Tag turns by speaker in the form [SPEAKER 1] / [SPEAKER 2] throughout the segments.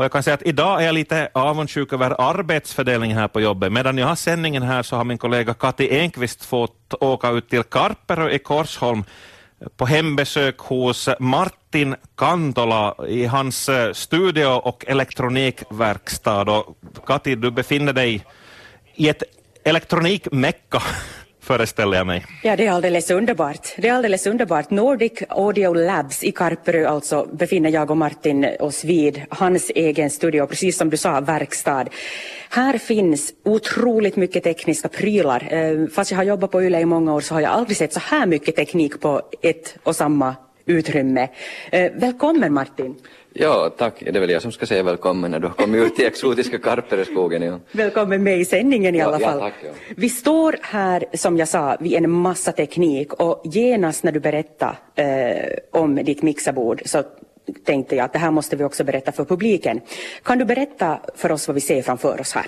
[SPEAKER 1] Och jag kan säga att idag är jag lite avundsjuk över arbetsfördelningen här på jobbet. Medan jag har sändningen här så har min kollega Kati Enqvist fått åka ut till Karperö i Korsholm på hembesök hos Martin Kantola i hans eh, studio och elektronikverkstad. Och Kati, du befinner dig i ett elektronikmecka föreställer jag mig.
[SPEAKER 2] Ja, det är alldeles underbart. Det är alldeles underbart. Nordic Audio Labs i Karperö alltså befinner jag och Martin oss vid. Hans egen studio, precis som du sa, verkstad. Här finns otroligt mycket tekniska prylar. Eh, fast jag har jobbat på YLE i många år så har jag aldrig sett så här mycket teknik på ett och samma utrymme. Eh, välkommen Martin.
[SPEAKER 3] Ja, tack. Det är väl jag som ska säga välkommen när du har kommit ut i exotiska Karpereskogen. Ja.
[SPEAKER 2] Välkommen med i sändningen i alla
[SPEAKER 3] ja,
[SPEAKER 2] fall.
[SPEAKER 3] Ja, tack, ja.
[SPEAKER 2] Vi står här, som jag sa, vid en massa teknik och genast när du berättade eh, om ditt mixerbord så tänkte jag att det här måste vi också berätta för publiken. Kan du berätta för oss vad vi ser framför oss här?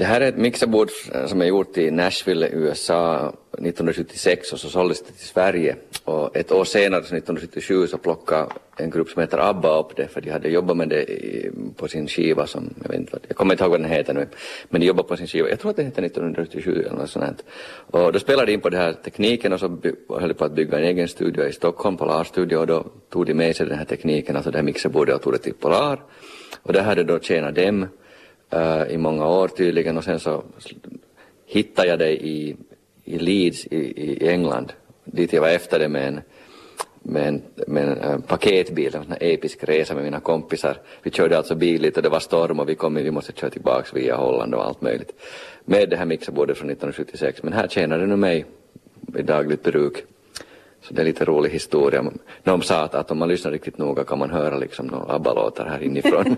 [SPEAKER 3] Det här är ett mixerbord eh, som är gjort i Nashville, USA 1976 och så såldes det till Sverige och ett år senare, 1977, så plockade en grupp som heter ABBA upp det för de hade jobbat med det på sin skiva som, jag vet inte vad, jag kommer inte ihåg vad den heter nu, men de jobbade på sin skiva, jag tror att den heter 1977 eller något sånt. Och då spelade de in på den här tekniken och så höll de på att bygga en egen studio i Stockholm, Polar Studio, och då tog de med sig den här tekniken, alltså det här mixerbordet och tog det till Polar. Och det hade då tjänat dem Eh, i många år tydligen och sen så hittade jag det i, i Leeds i, i England dit jag var efter det med en, med en, med en uh, paketbil, en episk resa med mina kompisar. Vi körde alltså bil lite och det var storm och vi kom vi måste köra tillbaks via Holland och allt möjligt. Med det här mixerbordet från 1976. Men här tjänar det nu mig i dagligt bruk. Så det är lite rolig historia. Någon sa att, att om man lyssnar riktigt noga kan man höra liksom några ABBA-låtar här inifrån.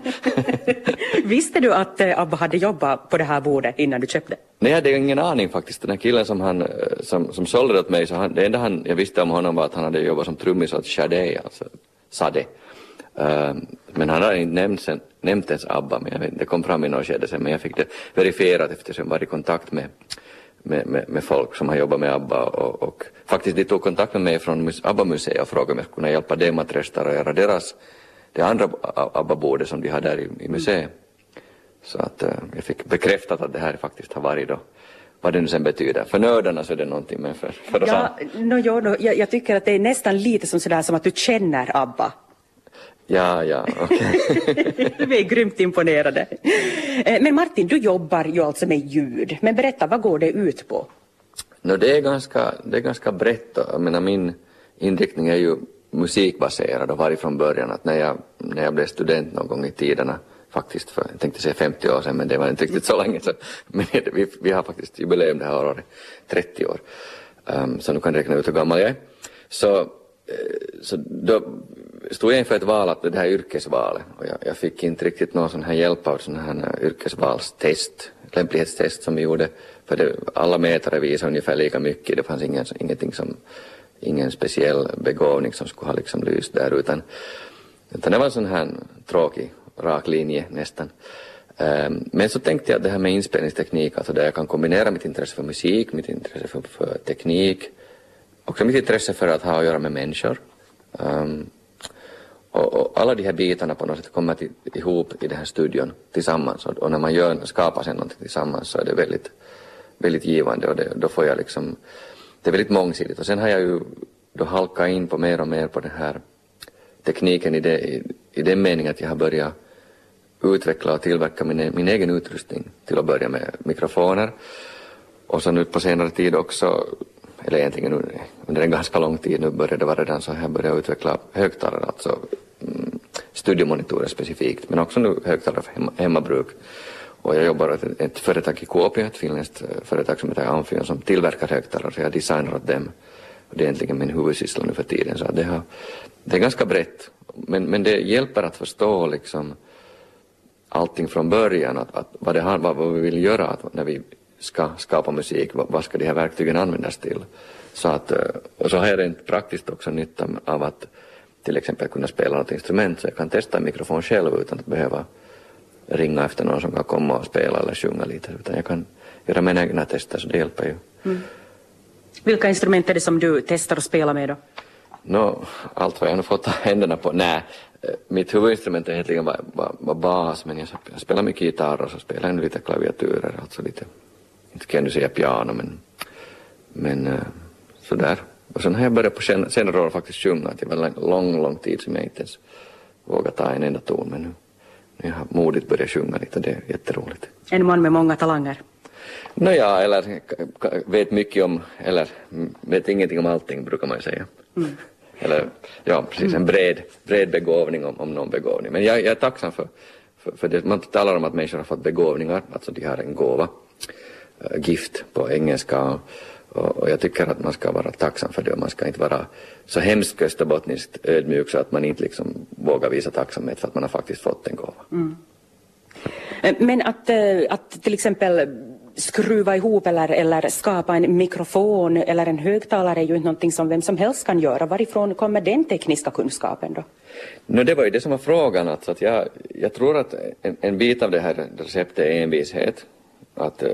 [SPEAKER 2] Visste du att äh, ABBA hade jobbat på det här bordet innan du köpte?
[SPEAKER 3] Nej, jag hade ingen aning faktiskt. Den här killen som, han, som, som sålde det åt mig, så han, det enda han, jag visste om honom var att han hade jobbat som trummis åt Sade, alltså Sade. Uh, men han hade inte nämnt, sen, nämnt ens ABBA, men jag det kom fram i något skede sen, men jag fick det verifierat eftersom jag var i kontakt med med, med, med, folk som har jobbat med ABBA och, och faktiskt de tog kontakt med mig från ABBA-museet och frågade om jag skulle kunna hjälpa dem att restaurera deras, det andra ABBA-bordet som de har där i, i museet. Så att uh, jag fick bekräftat att det här faktiskt har varit då vad det nu sen betyder. För nördarna så är det någonting men för, för oss
[SPEAKER 2] ja, no, jo, no, jag, jag, tycker att det är nästan lite som sådär som att du känner ABBA.
[SPEAKER 3] Ja, ja, okej.
[SPEAKER 2] Okay. Vi är grymt imponerade. Men Martin, du jobbar ju alltså med ljud. Men berätta, vad går det ut på?
[SPEAKER 3] No, det, är ganska, det är ganska brett. Jag menar, min inriktning är ju musikbaserad och varit från början att när jag, när jag blev student någon gång i tiderna faktiskt för, jag tänkte säga 50 år sedan men det var inte riktigt så länge sedan. Men vi, vi har faktiskt jubileum det här året, 30 år. Um, så nu kan räkna ut hur gammal jag är. Så så då stod jag inför ett val, att det här yrkesvalet, och jag, jag fick inte riktigt någon sån här hjälp av sån här eh, yrkesvalstest, lämplighetstest som vi gjorde, för det, alla mätare visade ungefär lika mycket, det fanns ingen, ingenting som, ingen speciell begåvning som skulle ha liksom lyst där, utan, utan det var en sån här tråkig, rak linje nästan. Um, men så tänkte jag att det här med inspelningsteknik, alltså där jag kan kombinera mitt intresse för musik, mitt intresse för, för teknik, också mitt intresse för att ha att göra med människor. Um, och, och, alla de här bitarna på något sätt kommer till, ihop i den här studion tillsammans. Och, och, när man gör, skapar sen någonting tillsammans så är det väldigt, väldigt givande. Och det, då får jag liksom, det är väldigt mångsidigt. Och sen har jag ju då halkat in på mer och mer på den här tekniken i, det, i, i den meningen att jag har börjat utveckla och tillverka min, min egen utrustning till att börja med mikrofoner. Och så nu på senare tid också eller egentligen under en ganska lång tid nu började det vara redan så här började utveckla högtalare, alltså studiemonitorer specifikt, men också nu högtalare för hemma, hemmabruk. Och jag jobbar åt ett, ett företag i Kuopio, ett finländskt eh, företag som heter Amfion som tillverkar högtalare, så jag designar åt dem. Och det är egentligen min huvudsyssla nu för tiden, så det, har, det är ganska brett. Men, men det hjälper att förstå liksom allting från början, att, att vad, det har, vad vi vill göra att när vi ska skapa musik, vad ska de här verktygen användas till? Så att, eh, och så har jag rent praktiskt också nytta av att till exempel kunna spela något instrument så jag kan testa en mikrofon själv utan att behöva ringa efter någon som kan komma och spela eller sjunga lite utan jag kan göra mina egna tester så det hjälper ju. Mm.
[SPEAKER 2] Vilka instrument är det som du testar att spela med då?
[SPEAKER 3] No, allt har jag nog fått ta händerna på. Nej, mitt huvudinstrument är egentligen var, var, var bas, men jag, spelar mycket gitarr och så spelar jag lite klaviaturer, alltså lite, inte kan jag säga piano, men, men uh, sådär. Och sen har jag börjat på senare år faktiskt sjunga, det var lång, lång tid som jag inte ens vågat ta en enda ton, men nu, nu har jag modigt börjat sjunga lite, det är jätteroligt.
[SPEAKER 2] En man med många talanger.
[SPEAKER 3] Nåja, eller vet mycket om, eller vet ingenting om allting brukar man ju säga. Mm. Eller ja, precis, en bred, bred begåvning om, om någon begåvning. Men jag, jag är tacksam för, för, för det. Man talar om att människor har fått begåvningar, alltså de har en gåva, äh, gift på engelska. Och, och, jag tycker att man ska vara tacksam för det och man ska inte vara så hemskt österbottniskt ödmjuk så att man inte liksom vågar visa tacksamhet för att man har faktiskt fått en gåva. Mm.
[SPEAKER 2] Men att, äh, att till exempel skruva ihop eller, eller skapa en mikrofon eller en högtalare är ju inte någonting som vem som helst kan göra. Varifrån kommer den tekniska kunskapen då?
[SPEAKER 3] No, det var ju det som var frågan. Alltså att jag, jag tror att en, en bit av det här receptet är envishet. Att, eh,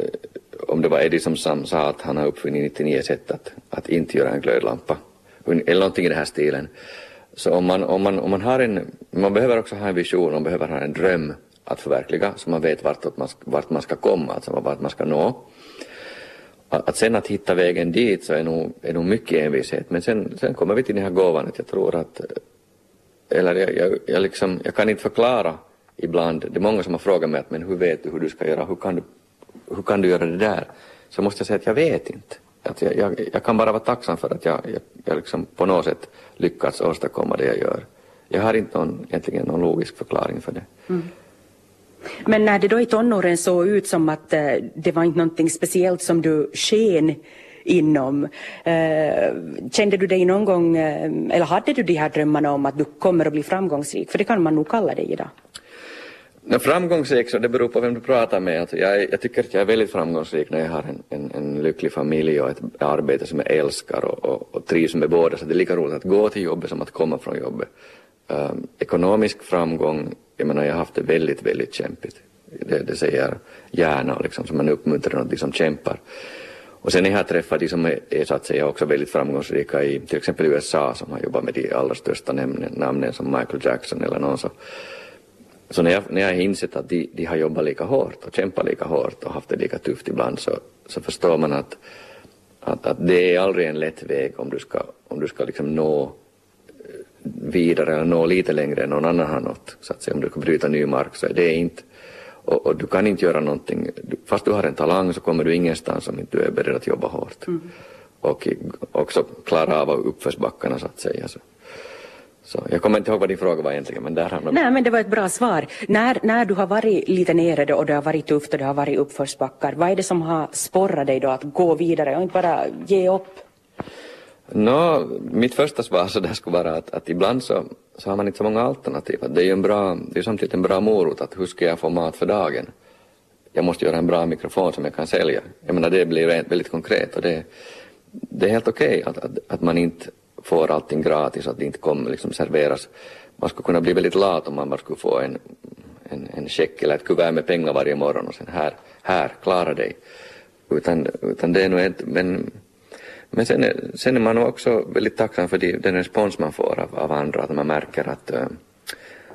[SPEAKER 3] om det var Edison som sa att han har uppfunnit 99 sätt att, att inte göra en glödlampa. Eller någonting i den här stilen. Så om man, om man, om man har en, man behöver också ha en vision, man behöver ha en dröm att förverkliga så man vet vart man, vart man ska komma, alltså vart man ska nå. Att sen att hitta vägen dit så är nog, är nog mycket envishet men sen, sen kommer vi till den här gåvan att jag tror att eller jag, jag, jag, liksom, jag kan inte förklara ibland, det är många som har frågat mig att men hur vet du hur du ska göra, hur kan du, hur kan du göra det där? Så måste jag säga att jag vet inte. Att jag, jag, jag kan bara vara tacksam för att jag, jag, jag liksom på något sätt lyckats åstadkomma det jag gör. Jag har inte någon, egentligen någon logisk förklaring för det. Mm.
[SPEAKER 2] Men när det då i tonåren såg ut som att eh, det var inte någonting speciellt som du sken inom. Eh, kände du dig någon gång, eh, eller hade du de här drömmarna om att du kommer att bli framgångsrik? För det kan man nog kalla dig idag.
[SPEAKER 3] Framgångsrik, så det beror på vem du pratar med. Alltså jag, jag tycker att jag är väldigt framgångsrik när jag har en, en, en lycklig familj och ett arbete som jag älskar och, och, och trivs med båda. Så det är lika roligt att gå till jobbet som att komma från jobbet. Um, ekonomisk framgång jag menar jag har haft det väldigt, väldigt kämpigt. Det, det säger gärna liksom, så man uppmuntrar de som kämpar. Och sen har jag träffat de som är, är så att säga också väldigt framgångsrika i till exempel USA som har jobbat med de allra största namnen, namnen som Michael Jackson eller någon så. Så när jag, när jag har insett att de, de har jobbat lika hårt och kämpat lika hårt och haft det lika tufft ibland så, så förstår man att, att, att det är aldrig en lätt väg om du ska, om du ska liksom nå vidare eller nå lite längre än någon annan har nått. Så att säga, om du kan bryta ny mark så är det inte och, och, du kan inte göra någonting, fast du har en talang så kommer du ingenstans om inte du är beredd att jobba hårt. Mm. Och också klara av uppförsbackarna så att säga. Så. Så, jag kommer inte ihåg vad din fråga var egentligen men där hamnade
[SPEAKER 2] Nej men det var ett bra svar. När, när du har varit lite nere då och det har varit tufft och det har varit uppförsbackar, vad är det som har sporrat dig då att gå vidare och inte bara ge upp?
[SPEAKER 3] No, mitt första svar så där skulle vara att, att ibland så, så har man inte så många alternativ. Att det är ju en bra, det är samtidigt en bra morot att hur ska jag få mat för dagen? Jag måste göra en bra mikrofon som jag kan sälja. Jag menar det blir väldigt konkret och det, det är helt okej okay att, att, att, man inte får allting gratis, att det inte kommer liksom serveras. Man skulle kunna bli väldigt lat om man bara skulle få en, en, en check eller ett kuvert med pengar varje morgon och sen här, här, klara dig. Utan, utan det är nog ett, men men sen är, sen är man också väldigt tacksam för de, den respons man får av, av andra, att man märker att, eh,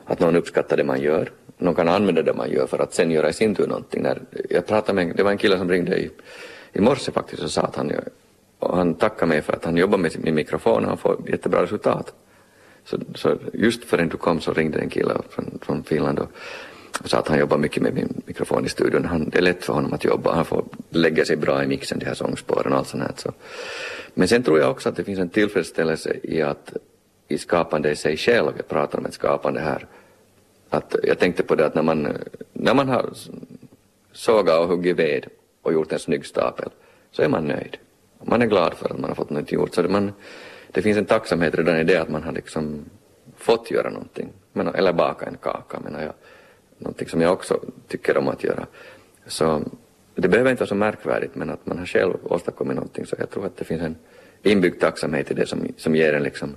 [SPEAKER 3] att någon uppskattar det man gör. Någon kan använda det man gör för att sen göra i sin tur någonting. När jag pratade med, det var en kille som ringde i, i morse faktiskt och sa att han, och han tackade mig för att han jobbar med min mikrofon och han får jättebra resultat. Så, så just förrän du kom så ringde en kille från, från Finland och, och sa att han jobbar mycket med min mikrofon i studion. Han, det är lätt för honom att jobba, han får lägga sig bra i mixen, de här sångspåren och allt sånt här. Så. Men sen tror jag också att det finns en tillfredsställelse i att i skapande i sig själv, jag pratar om ett skapande här, att jag tänkte på det att när man, när man har sågat och huggit ved och gjort en snygg stapel så är man nöjd. Man är glad för att man har fått något gjort. Så det, man, det finns en tacksamhet redan i det att man har liksom fått göra någonting. Men, eller baka en kaka menar jag någonting som jag också tycker om att göra. Så det behöver inte vara så märkvärdigt men att man har själv åstadkommit någonting så jag tror att det finns en inbyggd tacksamhet i det som, som ger en liksom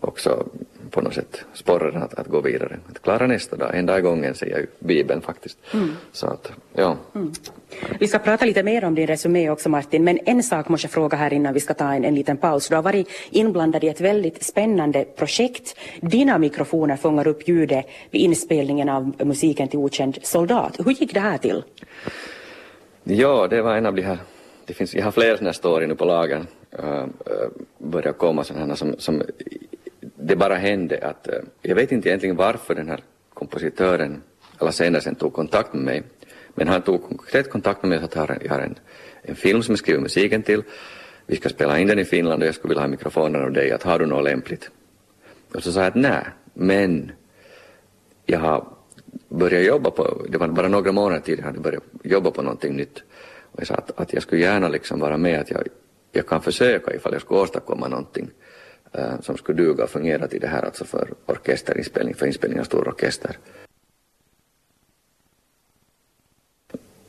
[SPEAKER 3] också på något sätt sporrar den att, att gå vidare. Att klara nästa dag, en dag i gången säger ju Bibeln faktiskt. Mm. Så att, ja. Mm.
[SPEAKER 2] Vi ska prata lite mer om din resumé också Martin, men en sak måste jag fråga här innan vi ska ta en, en liten paus. Du har varit inblandad i ett väldigt spännande projekt. Dina mikrofoner fångar upp ljudet vid inspelningen av musiken till Okänd soldat. Hur gick det här till?
[SPEAKER 3] Ja, det var en av de här, det finns, jag har flera sådana här story nu på lagen, uh, uh, börjar komma sådana här som, som det bara hände att, eh, jag vet inte egentligen varför den här kompositören, eller tog kontakt med mig, men han tog konkret kontakt med mig och sa att jag har en, en film som jag skriver musiken till, vi ska spela in den i Finland och jag skulle vilja ha mikrofonen av dig, att har du något lämpligt? Och så sa jag att nej, men jag har börjat jobba på, det var bara några månader tidigare, hade börjat jobba på någonting nytt. Och jag sa att, att jag skulle gärna liksom vara med, att jag, jag kan försöka ifall jag skulle åstadkomma någonting Eh, som skulle duga och fungera till det här, alltså för orkesterinspelning, för inspelning av stor orkester.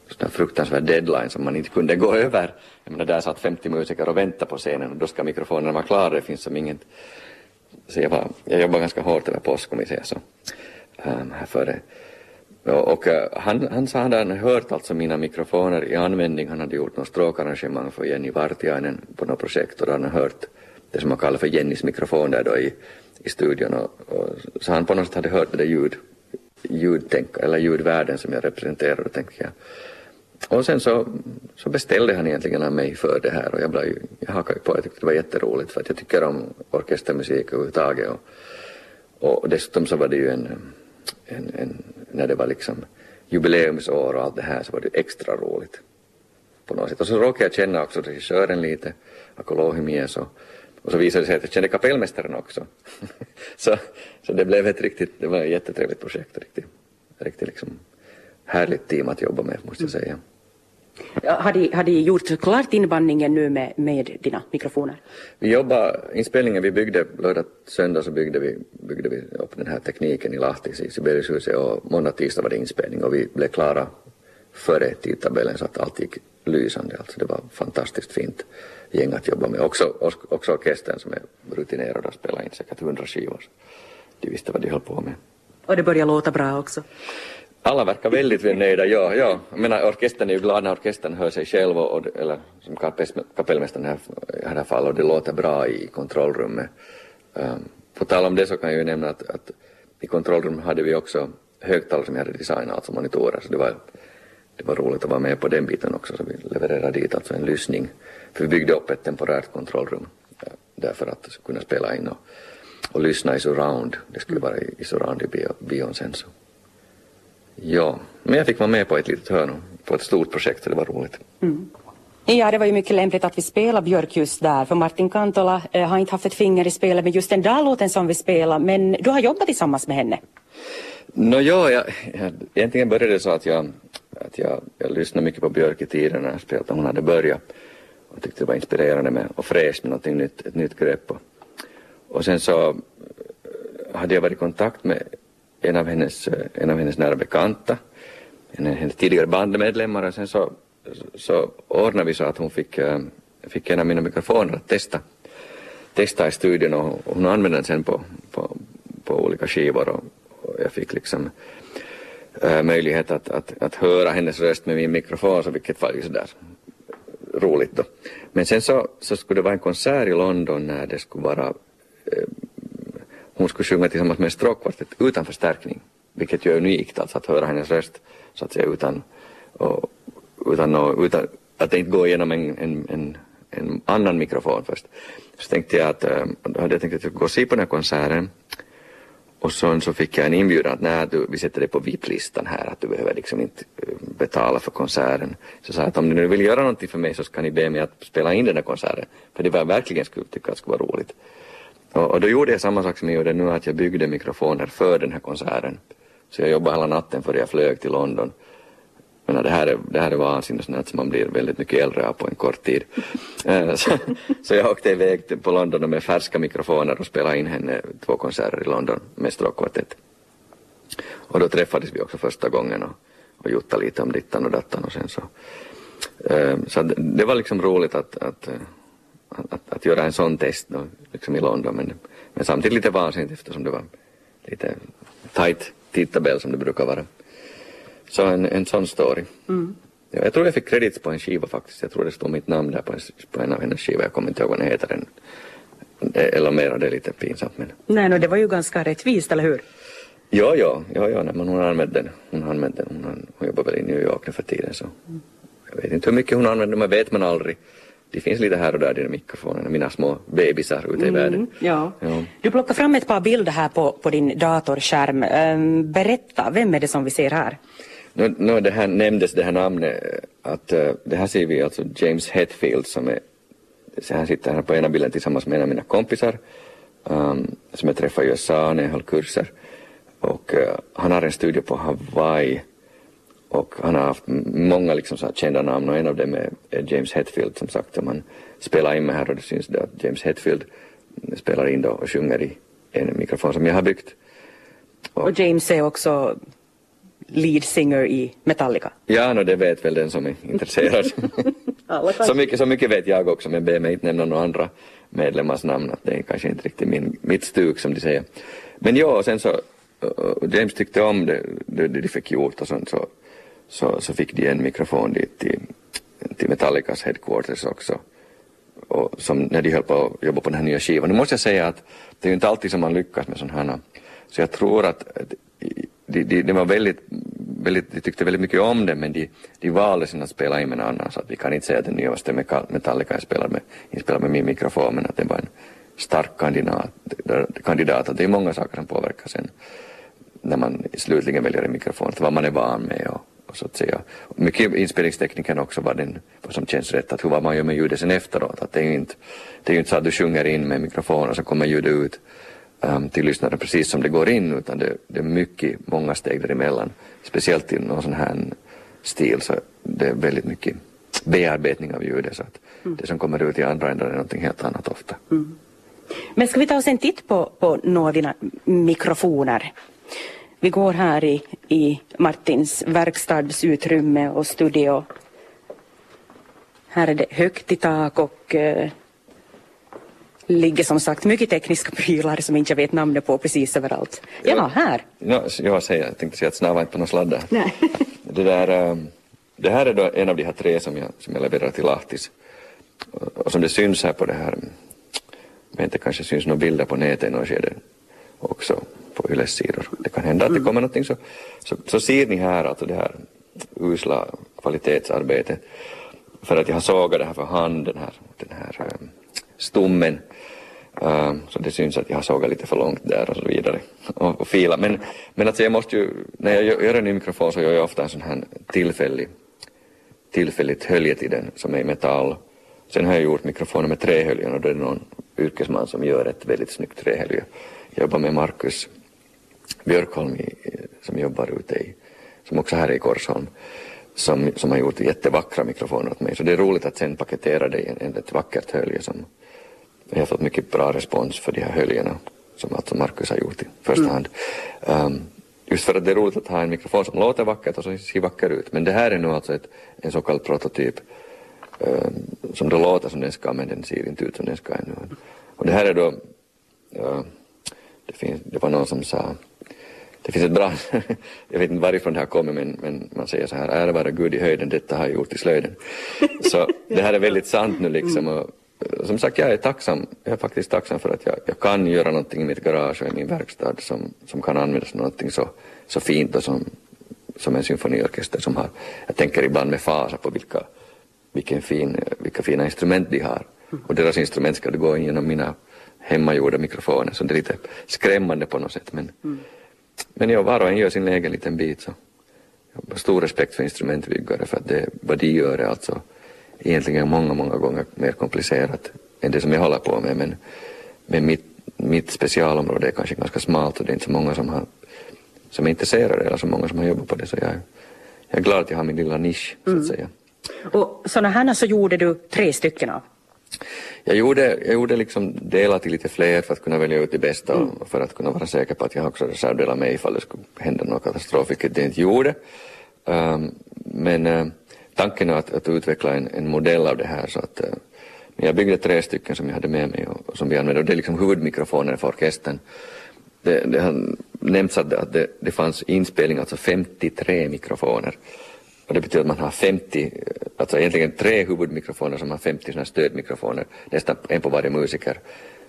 [SPEAKER 3] Sådana fruktansvärd deadline som man inte kunde gå över. Jag menar, där satt 50 musiker och väntade på scenen och då ska mikrofonerna vara klara, det finns som inget. Så jag, var, jag jobbade ganska hårt över påsk om vi säger så, um, här före och, och eh, han, han sa att han hört alltså mina mikrofoner i användning. Han hade gjort något stråkarrangemang för Jenny Vartiainen på något projekt och då hade han hört det som man kallar för Jennys mikrofon där då i, i studion. Och, och, så han på något sätt hade hört det ljud, ljudtänk, eller ljudvärlden som jag representerade och tänkte jag. Och sen så, så beställde han egentligen av mig för det här och jag, blev, jag hakade på. Jag tyckte det var jätteroligt för att jag tycker om orkestermusik överhuvudtaget. Och, och dessutom så var det ju en en, en, när det var liksom jubileumsår och allt det här så var det extra roligt på något sätt. Och så råkade jag känna också regissören lite, Akolohimies och, och så visade det sig att jag kände kapellmästaren också. så, så det blev ett riktigt, det var ett jättetrevligt projekt, riktigt, riktigt liksom härligt team att jobba med måste jag säga.
[SPEAKER 2] Har de, har de gjort klart inbandningen nu med, med dina mikrofoner?
[SPEAKER 3] Vi jobbade, inspelningen vi byggde, lördag, söndag så byggde vi, byggde vi upp den här tekniken i Lahtis i Sibeliushuset och måndag, tisdag var det inspelning och vi blev klara före tidtabellen så att allt gick lysande. Alltså det var fantastiskt fint gäng att jobba med. Också, också orkestern som är rutinerad och spelar in säkert hundra skivor. De visste vad de höll på med.
[SPEAKER 2] Och det börjar låta bra också?
[SPEAKER 3] Alla verkar väldigt nöjda, ja. ja. Jag menar, orkestern är ju glad när orkestern hör sig själv, och, eller som kapellmästaren här, i det här fallet, och det låter bra i kontrollrummet. Um, på tal om det så kan jag ju nämna att, att i kontrollrummet hade vi också högtalare som jag hade designat, alltså monitorer, så det var, det var roligt att vara med på den biten också, så vi levererade dit alltså en lyssning. För vi byggde upp ett temporärt kontrollrum ja, därför att kunna spela in och, och lyssna i surround. Det skulle vara i, i surround i bio, bion sen så. Ja, men jag fick vara med på ett litet hörn på ett stort projekt så det var roligt. Mm.
[SPEAKER 2] Ja, det var ju mycket lämpligt att vi spelar Björk just där, för Martin Kantola eh, har inte haft ett finger i spelet med just den där låten som vi spelar, men du har jobbat tillsammans med henne.
[SPEAKER 3] Nå ja, jag, jag, egentligen började det så att jag, att jag, jag lyssnade mycket på Björk i tiden när jag spelade, hon hade börjat och tyckte det var inspirerande med, och fräscht med någonting nytt, ett nytt grepp. Och, och sen så eh, hade jag varit i kontakt med en av hennes, eh, en av hennes nära bekanta, en av hennes tidigare bandmedlemmar och sen så, så ordnade vi så att hon fick, eh, fick en av mina mikrofoner att testa, testa i studion och hon använde den sen på, på, på olika skivor och, och jag fick liksom äh, möjlighet att, att, att höra hennes röst med min mikrofon så vilket var ju sådär roligt då. Men sen så, så skulle det vara en konsert i London när det skulle vara eh, hon skulle sjunga tillsammans med stråkkvartett utan förstärkning, vilket ju är unikt, alltså att höra hennes röst så att säga utan, och, utan, och, utan att det inte går igenom en, en, en, en annan mikrofon först. Så tänkte jag att, eh, då hade jag tänkt att jag skulle gå och se på den här konserten och så, så fick jag en inbjudan att när du, vi sätter dig på VIP-listan här, att du behöver liksom inte eh, betala för konserten. Så sa jag att om ni nu vill göra någonting för mig så ska ni be mig att spela in den här konserten. För det var verkligen skulle tycka att det skulle vara roligt. Och, och då gjorde jag samma sak som jag gjorde nu, att jag byggde mikrofoner för den här konserten. Så jag jobbade hela natten före jag flög till London. Men det här är, det här är vansinnigt man blir väldigt mycket äldre av på en kort tid. Eh, så, så jag åkte iväg på London med färska mikrofoner och spelade in henne två konserter i London med stråkkvartett. Och då träffades vi också första gången och, och juttade lite om dittan och dattan och sen så. Eh, så det var liksom roligt att, att, att, att göra en sån test då, liksom i London. Men, men samtidigt lite vansinnigt eftersom det var lite tight tidtabell som det brukar vara. Så en, en sån story. Mm. Ja, jag tror jag fick kredit på en skiva faktiskt. Jag tror det stod mitt namn där på en, på en av hennes skivor. Jag kommer inte ihåg vad den heter. Den. Eller mera, det är lite pinsamt. Men...
[SPEAKER 2] Nej, no, det var ju ganska rättvist, eller hur?
[SPEAKER 3] Ja, ja, ja, ja nej, men hon använde den. Hon, använde den. Hon, hon jobbar väl i New York nu för tiden så. Mm. Jag vet inte hur mycket hon använder, men vet man aldrig. Det finns lite här och där i mikrofonen, mina små bebisar ute i mm, världen.
[SPEAKER 2] Ja. ja. Du plockar fram ett par bilder här på, på din datorskärm. Um, berätta, vem är det som vi ser här?
[SPEAKER 3] Nu, no, det här nämndes det här namnet, eh, att uh, det här ser vi alltså James Hetfield som är, så han sitter här på ena bilden tillsammans med en av mina kompisar um, som jag träffade i USA när jag höll kurser. Och uh, han har en studio på Hawaii och han har haft många liksom så kända namn och en av dem är, är James Hetfield som sagt. som man spelar in med här och det syns då att James Hetfield spelar in då och sjunger i en mikrofon som jag har byggt.
[SPEAKER 2] Och, och James är också lead singer i Metallica.
[SPEAKER 3] Ja, no, det vet väl den som är intresserad. så, mycket, så mycket vet jag också, men be mig inte nämna några andra medlemmars namn, att det är kanske inte riktigt min, mitt stuk som de säger. Men ja, och sen så, uh, James tyckte om det, det, det de fick gjort och sånt, så, så, så fick de en mikrofon dit till, till Metallicas headquarters också. Och som när de höll på att jobba på den här nya skivan. Nu måste jag säga att det är ju inte alltid som man lyckas med sådana här. Så jag tror att de, de, de var väldigt, väldigt, de tyckte väldigt mycket om det men de, de valde sen att spela in med någon annan så att vi kan inte säga att den nyaste Metallica jag spelade med, inspelad med min mikrofon men att den var en stark kandidat, kandidat det är många saker som påverkar sen när man slutligen väljer en mikrofon, vad man är van med och, och så att säga. Mycket inspelningstekniken också vad, den, vad som känns rätt, att hur vad man gör med ljudet sen efteråt. Att det är ju inte, det är ju inte så att du sjunger in med mikrofon och så kommer ljudet ut um, till lyssnaren precis som det går in utan det, det är mycket, många steg däremellan. Speciellt i någon sån här stil så det är väldigt mycket bearbetning av ljudet så att mm. det som kommer ut i andra änden är någonting helt annat ofta. Mm.
[SPEAKER 2] Men ska vi ta oss en titt på, på några av dina mikrofoner? Vi går här i, i Martins verkstadsutrymme och studio. Här är det högt i tak och uh, ligger som sagt mycket tekniska prylar som inte jag vet namnet på precis överallt. Ja, ja här.
[SPEAKER 3] Ja, jag, säger, jag tänkte säga att snarare inte på några sladdar. Nej. det, där, um, det här är då en av de här tre som jag, som jag levererar till Lahtis. Och som det syns här på det här, vet inte, kanske syns några bilder på nätet i något skede också på Yles sidor. Det kan hända att det mm. kommer någonting så, så, så ser ni här alltså det här usla kvalitetsarbetet. För att jag har sågat det här för hand, den här, den här um, stommen. Uh, äh, så det syns att jag har sågat lite för långt där och så vidare och, och fila. Men, men alltså jag måste ju, när jag gör en ny mikrofon så gör jag ofta en sån här tillfällig, tillfälligt hölje till den som är i metall. Sen har jag gjort mikrofoner med trähöljen och då är det någon yrkesman som gör ett väldigt snyggt trähölje. Jag jobbar med Marcus Björkholm i, som jobbar ute i, som också här är i Korsholm, som, som har gjort jättevackra mikrofoner åt mig. Så det är roligt att sen paketera det i en, ett vackert hölje som jag har fått mycket bra respons för de här höljena som alltså Marcus har gjort i första mm. hand. Um, just för att det är roligt att ha en mikrofon som låter vackert och som ser vacker ut. Men det här är nu alltså ett, en så kallad prototyp um, som då låter som den ska men den ser inte ut som den ska ännu. Och det här är då, uh, det, finns, det var någon som sa det finns ett bra, jag vet inte varifrån det här kommer men, men man säger så här, ära vara Gud i höjden, detta har jag gjort i slöjden. Så det här är väldigt sant nu liksom och som sagt jag är tacksam, jag är faktiskt tacksam för att jag, jag kan göra någonting i mitt garage och i min verkstad som, som kan användas till någonting så, så fint och som, som en symfoniorkester som har, jag tänker ibland med fasa på vilka, vilken fin, vilka fina instrument de har. Och deras instrument ska gå igenom mina hemmagjorda mikrofoner så det är lite skrämmande på något sätt men mm men ja, var och en gör sin egen liten bit så jag har stor respekt för instrumentbyggare för att det, vad de gör är alltså egentligen många, många gånger mer komplicerat än det som jag håller på med men, men mitt, mitt specialområde är kanske ganska smalt och det är inte så många som, har, som är intresserade eller så många som har jobbat på det så jag, jag är glad att jag har min lilla nisch så att mm. säga.
[SPEAKER 2] Och sådana här så gjorde du tre stycken av?
[SPEAKER 3] Jag gjorde, jag gjorde liksom delar till lite fler för att kunna välja ut det bästa mm. och för att kunna vara säker på att jag har också reservdelar med ifall det skulle hända någon katastrof, vilket det inte gjorde. Um, men uh, tanken är att, att utveckla en, en, modell av det här så att eh, Men jag byggde tre stycken som jag hade med mig och, och som vi använde och det är liksom huvudmikrofoner för orkestern. Det, det har nämnts att, det, att det, det fanns inspelning, alltså 53 mikrofoner. Och det betyder att man har 50, alltså egentligen tre huvudmikrofoner som har 50 sådana stödmikrofoner, nästan en på varje musiker.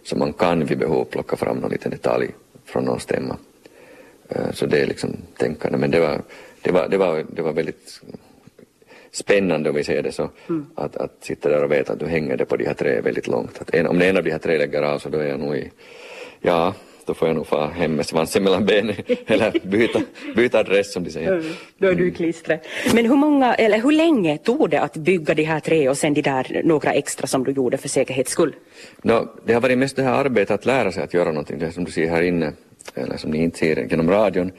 [SPEAKER 3] Så man kan vid behov plocka fram någon liten detalj från någon stämma. Eh, så det är liksom tänkande, men det var, det var, det var, det var väldigt spännande om vi säger det så, mm. att, att sitta där och veta att du hänger det på de här tre väldigt långt. Att en, om en av de här tre lägger av så då är jag nog i, ja, då får jag nog fara hem med svansen mellan benen eller byta, byta adress som de säger. Mm,
[SPEAKER 2] då är du i klistret. Men hur, många, eller hur länge tog det att bygga de här tre och sen de där några extra som du gjorde för säkerhets skull?
[SPEAKER 3] No, det har varit mest det här arbetet att lära sig att göra någonting, det som du ser här inne, eller som ni inte ser genom radion,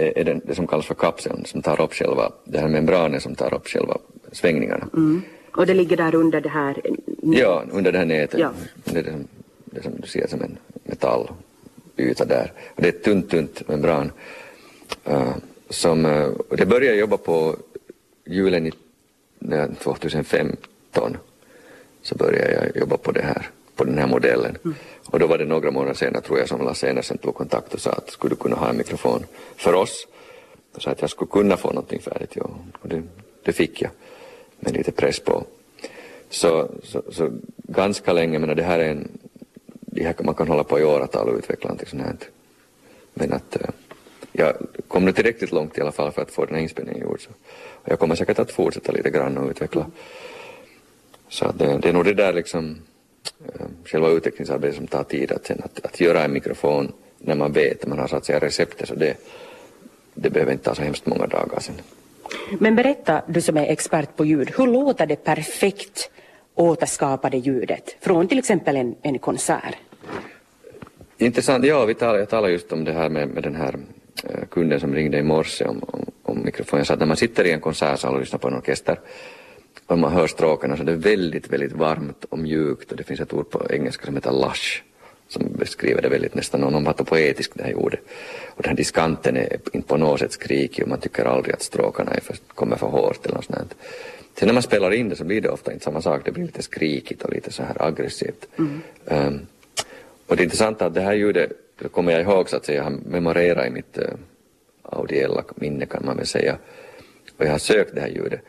[SPEAKER 3] är det, det som kallas för kapseln som tar upp själva, det här membranen som tar upp själva svängningarna.
[SPEAKER 2] Mm. Och det ligger där under det här?
[SPEAKER 3] Ja, under det här nätet. Ja. Det, är det, som, det som du ser som en metallyta där. Och det är ett tunt, tunt membran. Uh, som, uh, det började jag jobba på julen i, uh, 2015. Så började jag jobba på det här, på den här modellen. Mm. Och då var det några månader senare tror jag som Lasse Enersen tog kontakt och sa att skulle du kunna ha en mikrofon för oss? Och sa att jag skulle kunna få någonting färdigt, ja. Och det, det fick jag med lite press på. Så, så, så ganska länge, men det här är en, det här man kan hålla på i åratal och utveckla någonting sånt här. Men att eh, jag kom nu tillräckligt långt i alla fall för att få den här inspelningen gjord. Så. Och jag kommer säkert att fortsätta lite grann och utveckla. Så att det, det är nog det där liksom själva utvecklingsarbetet som tar tid att, att, att göra en mikrofon när man vet, man har så att säga receptet så det, det behöver inte ta så hemskt många dagar sen.
[SPEAKER 2] Men berätta, du som är expert på ljud, hur låter det perfekt återskapade ljudet från till exempel en, en konsert?
[SPEAKER 3] Intressant, ja, vi talar, jag talade just om det här med, med den här uh, kunden som ringde i morse om, om, om mikrofonen. Jag sa att när man sitter i en konsertsal och lyssnar på en orkester om man hör stråkarna så det är väldigt, väldigt varmt och mjukt och det finns ett ord på engelska som heter lush som beskriver det väldigt nästan något poetiskt det här ordet. Och den här diskanten är inte på något sätt skrikig och man tycker aldrig att stråkarna är för, kommer för hårt eller något sånt. Sen när man spelar in det så blir det ofta inte samma sak, det blir lite skrikigt och lite så här aggressivt. Mm. Um, och det intressanta är att det här ljudet det kommer jag ihåg så att säga, jag har memorerat i mitt uh, audiella minne kan man väl säga. Och jag har sökt det här ljudet.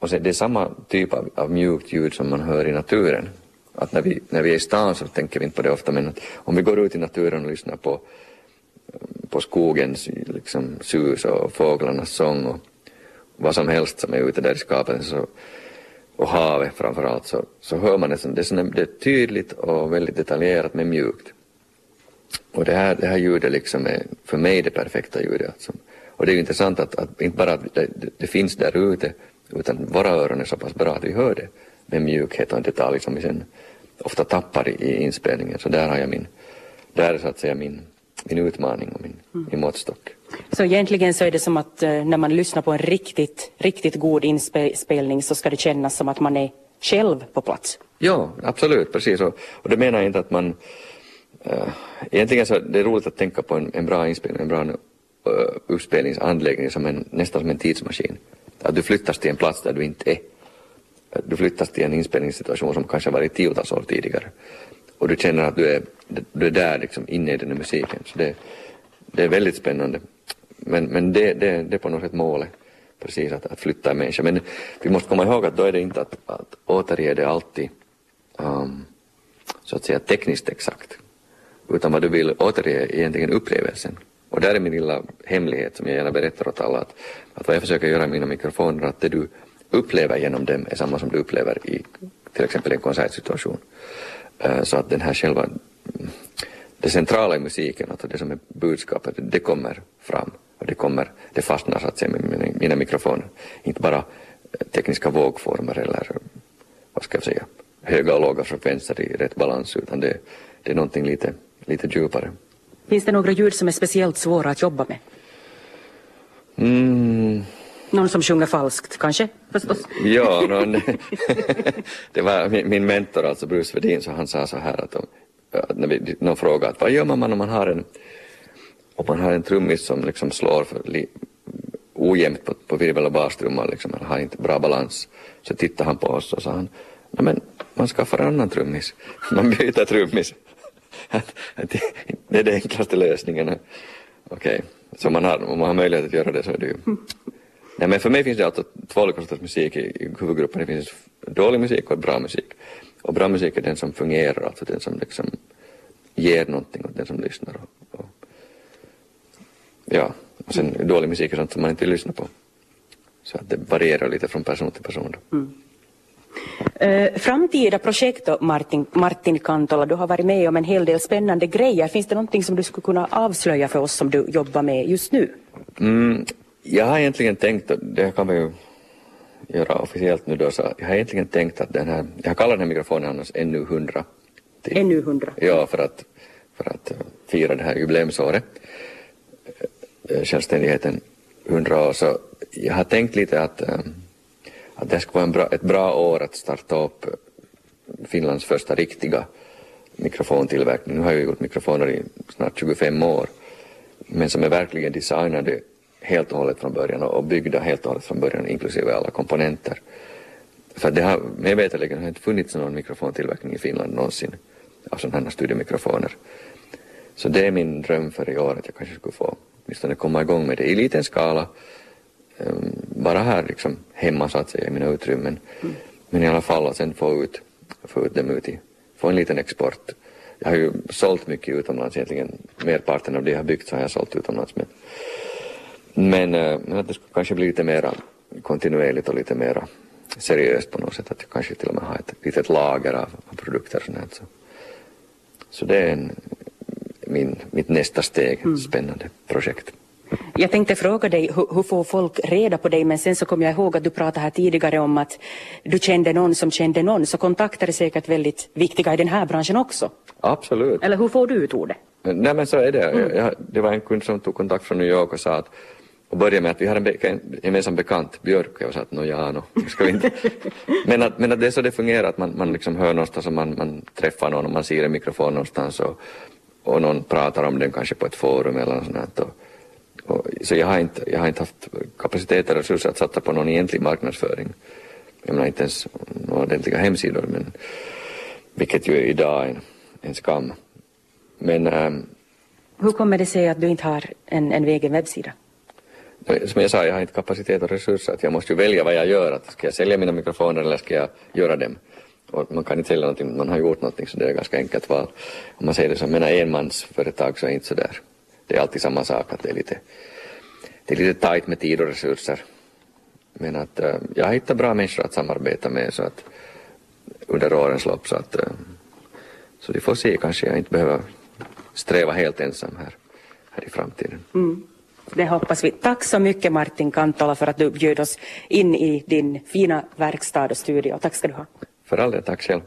[SPEAKER 3] Och sen, det är samma typ av, av mjukt ljud som man hör i naturen. Att när vi, när vi är i stan så tänker vi inte på det ofta men att om vi går ut i naturen och lyssnar på, på skogens liksom, sus och fåglarnas sång och vad som helst som är ute där i skapelsen så, och havet framför allt så, så hör man det, det, är, det är tydligt och väldigt detaljerat men mjukt. Och det här, det här ljudet liksom är för mig det perfekta ljudet. Alltså. Och det är ju intressant att, att inte bara att det, det finns där ute utan våra öron är så pass bra att vi hör det med mjukhet och en detalj som vi sen ofta tappar i, inspelningen. Så där har jag min, där är så att säga min, min utmaning och min, mm. min måttstock.
[SPEAKER 2] Så egentligen så är det som att eh, när man lyssnar på en riktigt, riktigt god inspelning så ska det kännas som att man är själv på plats?
[SPEAKER 3] Ja, absolut, precis. Och, och det menar jag inte att man... Äh, egentligen så är det roligt att tänka på en, en bra inspelning, en bra uh, uppspelningsanläggning som en, nästan som en tidsmaskin. Att du flyttas till en plats där du inte är. Du flyttas till en inspelningssituation som kanske varit tiotals år tidigare. Och du känner att du är, du är där liksom inne i den här musiken. Så det, det är väldigt spännande. Men, men det, det, det är på något sätt målet. Precis, att, att flytta en människa. Men vi måste komma ihåg att då är det inte att, att återge det alltid um, så att säga tekniskt exakt. Utan vad du vill återge är egentligen upplevelsen. Och där är min lilla hemlighet som jag gärna berättar åt alla att, att vad jag försöker göra i mina mikrofoner att det du upplever genom dem är samma som du upplever i till exempel en konsertsituation. Eh, så att den här själva, det centrala i musiken, alltså det som är budskapet, det kommer fram och det kommer, det fastnar så att säga med mina, mina mikrofoner. Inte bara eh, tekniska vågformer eller vad ska jag säga, höga och låga frekvenser i rätt balans utan det, det är någonting lite, lite djupare.
[SPEAKER 2] Finns det några ljud som är speciellt svåra att jobba med?
[SPEAKER 3] Mm.
[SPEAKER 2] Någon som sjunger falskt kanske förstås?
[SPEAKER 3] Ja, någon, det var min, min, mentor alltså Bruce Wedin så han sa så här att, om, när vi, någon frågade vad gör man om man har en om man har en trummis som liksom slår för li, ojämnt på, på virvel och bastrumman liksom, eller har inte bra balans så tittade han på oss och sa han men man skaffar annan trummis. Man byter trummis det är den enklaste lösningen. Okej, okay. så man har, om man har möjlighet att göra det så är det ju... Nej, men för mig finns det alltså två olika sorters musik i, i huvudgruppen. Det finns dålig musik och bra musik. Och bra musik är den som fungerar, alltså den som liksom ger någonting åt den som lyssnar. Och, och, ja, och sen dålig musik är sånt som man inte lyssnar på. Så att det varierar lite från person till person. Mm.
[SPEAKER 2] Uh, framtida projekt då, Martin, Martin Kantola, du har varit med om en hel del spännande grejer. Finns det någonting som du skulle kunna avslöja för oss som du jobbar med just nu?
[SPEAKER 3] Mm, jag har egentligen tänkt, det kan vi ju göra officiellt nu då, så jag har egentligen tänkt att den här, jag kallar den här mikrofonen annars NU100.
[SPEAKER 2] Till, NU100?
[SPEAKER 3] Ja, för att, för att fira det här jubileumsåret, eh, självständigheten 100 år, så jag har tänkt lite att, eh, att det skulle vara en bra, ett bra år att starta upp Finlands första riktiga mikrofontillverkning. Nu har jag gjort mikrofoner i snart 25 år, men som är verkligen designade helt och hållet från början och byggda helt och hållet från början inklusive alla komponenter. För det har, mig veterligen har inte funnits någon mikrofontillverkning i Finland någonsin av sådana här studiemikrofoner. Så det är min dröm för i år att jag kanske skulle få åtminstone komma igång med det i liten skala um, bara här liksom hemma så att säga i mina utrymmen. Mm. Men i alla fall att sen få ut, få ut dem ut i, få en liten export. Jag har ju sålt mycket utomlands egentligen, merparten av det jag har byggt så har jag sålt utomlands. Men men, eh, men att det skulle kanske bli lite mera kontinuerligt och lite mera seriöst på något sätt. Att jag kanske till och med har ett litet lager av, av produkter. Sånt så. så det är en, min, mitt nästa steg, mm. spännande projekt.
[SPEAKER 2] Jag tänkte fråga dig hur, hur, får folk reda på dig men sen så kom jag ihåg att du pratade här tidigare om att du kände någon som kände någon så kontakter är säkert väldigt viktiga i den här branschen också.
[SPEAKER 3] Absolut.
[SPEAKER 2] Eller hur får du ut ordet?
[SPEAKER 3] Nej men så är det. Mm. Jag, det var en kund som tog kontakt från New York och sa att och började med att vi har en, be en gemensam bekant, Björk, och jag sa att no, ja, no, ska vi inte. men, att, men att det är så det fungerar, att man, man liksom hör någonstans och man, man träffar någon och man ser en mikrofon någonstans och, och någon pratar om den kanske på ett forum eller något sånt. Och, så jag har, inte, jag har inte haft kapacitet eller resurser att satsa på någon egentlig marknadsföring. Jag menar inte ens några ordentliga hemsidor, men, vilket ju är idag en, en skam. Men, ähm,
[SPEAKER 2] Hur kommer det sig att du inte har en, en egen webbsida?
[SPEAKER 3] som jag sa, jag har inte kapacitet och resurser. Att jag måste ju välja vad jag gör. Att ska jag sälja mina mikrofoner eller ska jag göra dem? Och man kan inte sälja någonting, man har gjort någonting så det är ganska enkelt val. Om man säger det som menar enmansföretag så är det inte så där. Det är alltid samma sak att det är lite, det är lite tajt med tid och resurser. Men att uh, jag har hittat bra människor att samarbeta med så att under årens lopp så att uh, så vi får se, kanske jag inte behöver sträva helt ensam här, här i framtiden.
[SPEAKER 2] Mm. Det hoppas vi. Tack så mycket Martin Kantola för att du bjöd oss in i din fina verkstad och studio. Tack ska du ha.
[SPEAKER 3] För all del, tack själv.